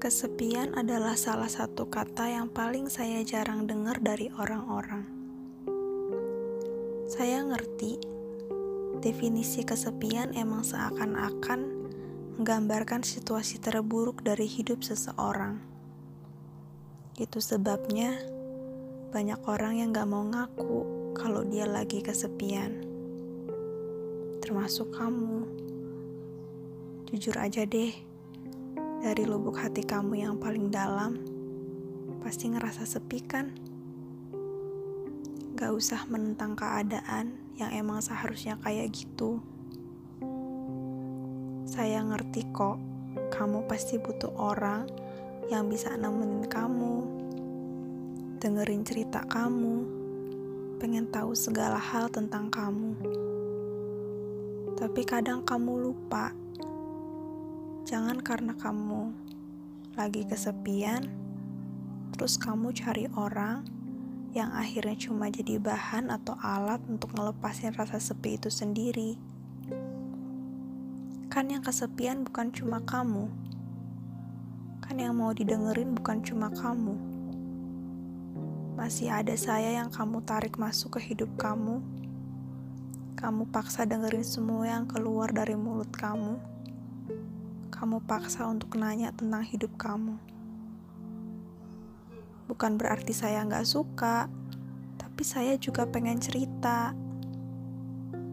Kesepian adalah salah satu kata yang paling saya jarang dengar dari orang-orang. Saya ngerti, definisi kesepian emang seakan-akan menggambarkan situasi terburuk dari hidup seseorang. Itu sebabnya banyak orang yang gak mau ngaku kalau dia lagi kesepian. Termasuk kamu. Jujur aja deh, dari lubuk hati kamu yang paling dalam, pasti ngerasa sepi kan? Gak usah menentang keadaan yang emang seharusnya kayak gitu. Saya ngerti kok, kamu pasti butuh orang yang bisa nemenin kamu, dengerin cerita kamu, pengen tahu segala hal tentang kamu. Tapi kadang kamu lupa Jangan karena kamu lagi kesepian, terus kamu cari orang yang akhirnya cuma jadi bahan atau alat untuk ngelepasin rasa sepi itu sendiri. Kan yang kesepian bukan cuma kamu. Kan yang mau didengerin bukan cuma kamu. Masih ada saya yang kamu tarik masuk ke hidup kamu. Kamu paksa dengerin semua yang keluar dari mulut kamu kamu paksa untuk nanya tentang hidup kamu. Bukan berarti saya nggak suka, tapi saya juga pengen cerita.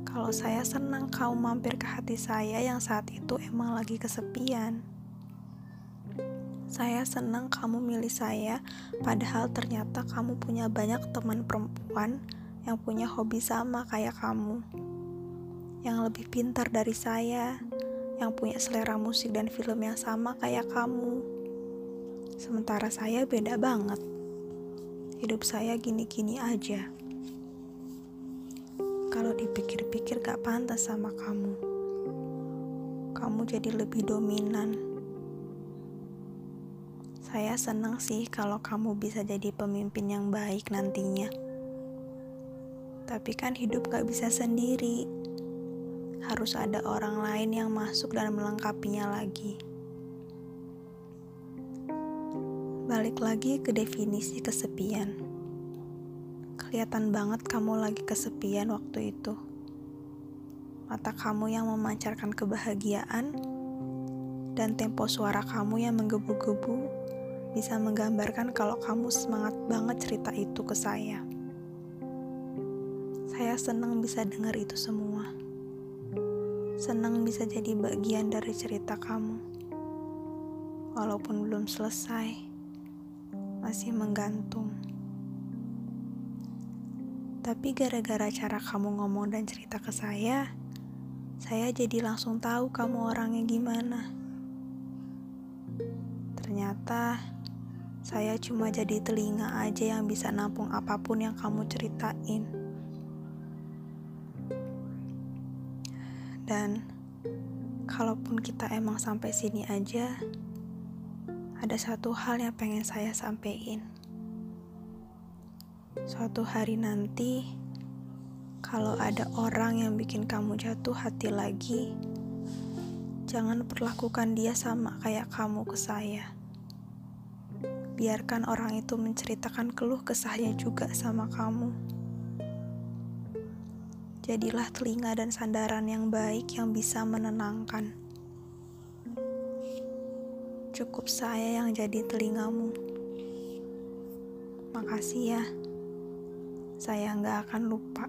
Kalau saya senang kamu mampir ke hati saya yang saat itu emang lagi kesepian. Saya senang kamu milih saya, padahal ternyata kamu punya banyak teman perempuan yang punya hobi sama kayak kamu, yang lebih pintar dari saya, yang punya selera musik dan film yang sama kayak kamu. Sementara saya beda banget. Hidup saya gini-gini aja. Kalau dipikir-pikir gak pantas sama kamu. Kamu jadi lebih dominan. Saya senang sih kalau kamu bisa jadi pemimpin yang baik nantinya. Tapi kan hidup gak bisa sendiri harus ada orang lain yang masuk dan melengkapinya lagi. Balik lagi ke definisi kesepian. Kelihatan banget kamu lagi kesepian waktu itu. Mata kamu yang memancarkan kebahagiaan dan tempo suara kamu yang menggebu-gebu bisa menggambarkan kalau kamu semangat banget cerita itu ke saya. Saya senang bisa dengar itu semua. Senang bisa jadi bagian dari cerita kamu. Walaupun belum selesai, masih menggantung. Tapi gara-gara cara kamu ngomong dan cerita ke saya, saya jadi langsung tahu kamu orangnya gimana. Ternyata saya cuma jadi telinga aja yang bisa nampung apa pun yang kamu ceritain. Dan kalaupun kita emang sampai sini aja, ada satu hal yang pengen saya sampaikan. Suatu hari nanti, kalau ada orang yang bikin kamu jatuh hati lagi, jangan perlakukan dia sama kayak kamu ke saya. Biarkan orang itu menceritakan keluh kesahnya juga sama kamu. Jadilah telinga dan sandaran yang baik yang bisa menenangkan. Cukup saya yang jadi telingamu. Makasih ya. Saya nggak akan lupa.